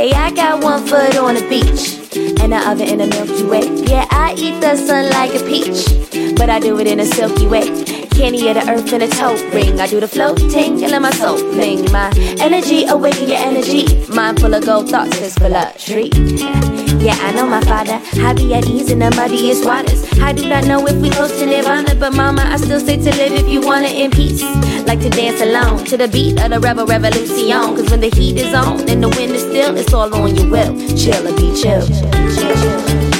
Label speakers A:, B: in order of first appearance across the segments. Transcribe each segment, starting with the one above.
A: I got one foot on the beach and the other in the Milky Way. Yeah, I eat the sun like a peach, but I do it in a silky way. Candy of the earth in a toe ring. I do the floating and let my soul fling. My energy awaken your energy. Mind full of gold thoughts, fist full of tree. Yeah, I know my father. I be at ease in the muddiest waters. I do not know if we close to nirvana, but mama, I still say to live if you want it in peace. Like to dance alone to the beat of the rebel revolution. Cause when the heat is on and the wind is still, it's all on your will. Chill be chill. chill, chill, chill.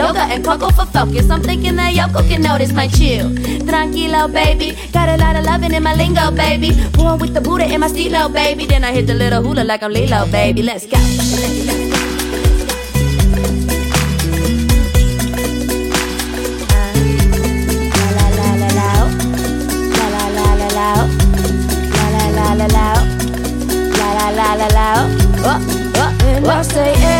B: yoga and cocoa for focus. I'm thinking that Yoko can notice my chill. Tranquilo, baby. Got a lot of loving in my lingo, baby. Born with the Buddha in my stilo, baby. Then I hit the little hula like I'm Lilo, baby. Let's go.
A: And I say,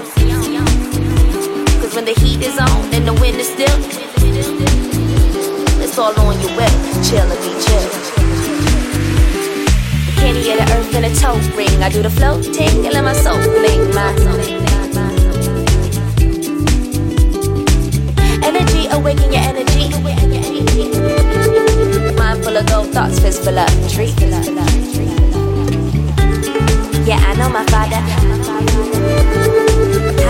C: when the heat is on and the wind is still. It's all on your web. chill and be chill. you of the earth and a toe ring. I do the floating and let my soul fling my Energy, awaken your energy. Mind full of gold thoughts, fist full of treat. Yeah, I know my father.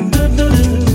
C: do do do do.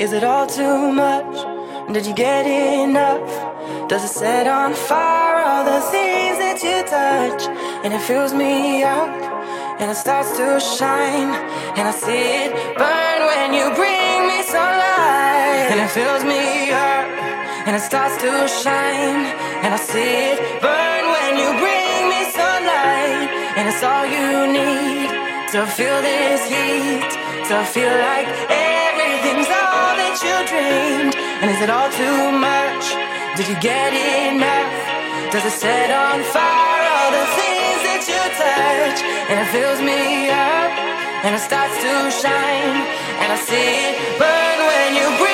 C: Is it all too much? Did you get enough? Does it set on fire all the things that you touch? And it fills me up, and it starts to shine, and I see it burn when you bring me sunlight, and it fills me up and it starts to shine. And I see it burn when you bring me sunlight, and it's all you need to feel this heat, to feel like everything's you dreamed. And is it all too much? Did you get enough? Does it set on fire all the things that you touch? And it fills me up, and it starts to shine, and I see it burn when you bring.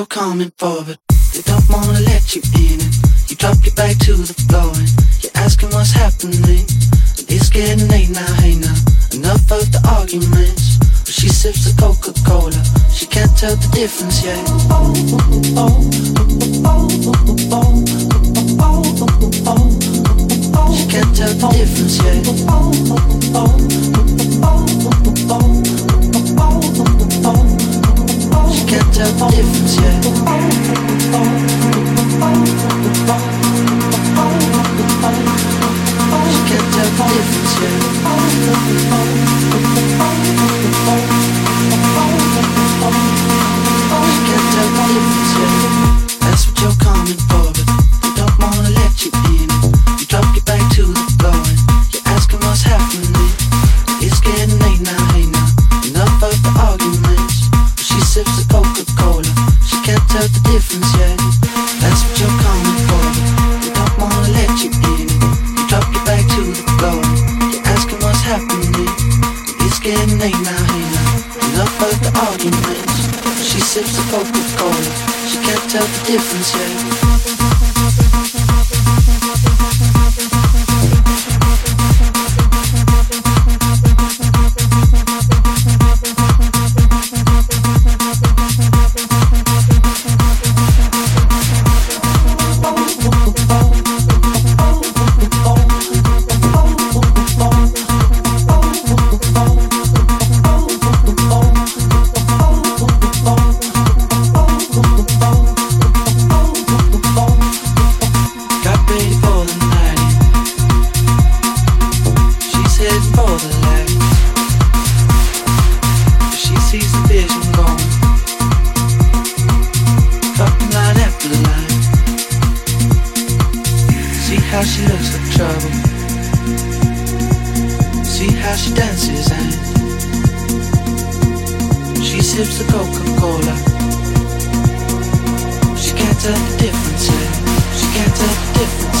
D: still coming forward. They don't wanna let you in it. You drop your back to the floor and you're asking what's happening. And it's getting late now, hey now. Enough of the arguments. But she sips the Coca Cola. She can't tell the difference yet. She can't tell the difference yet. j'attends les frontières. J'attends les frontières. how she looks for trouble. See how she dances and she sips a Coca-Cola. She can't tell the difference. She can't tell the difference.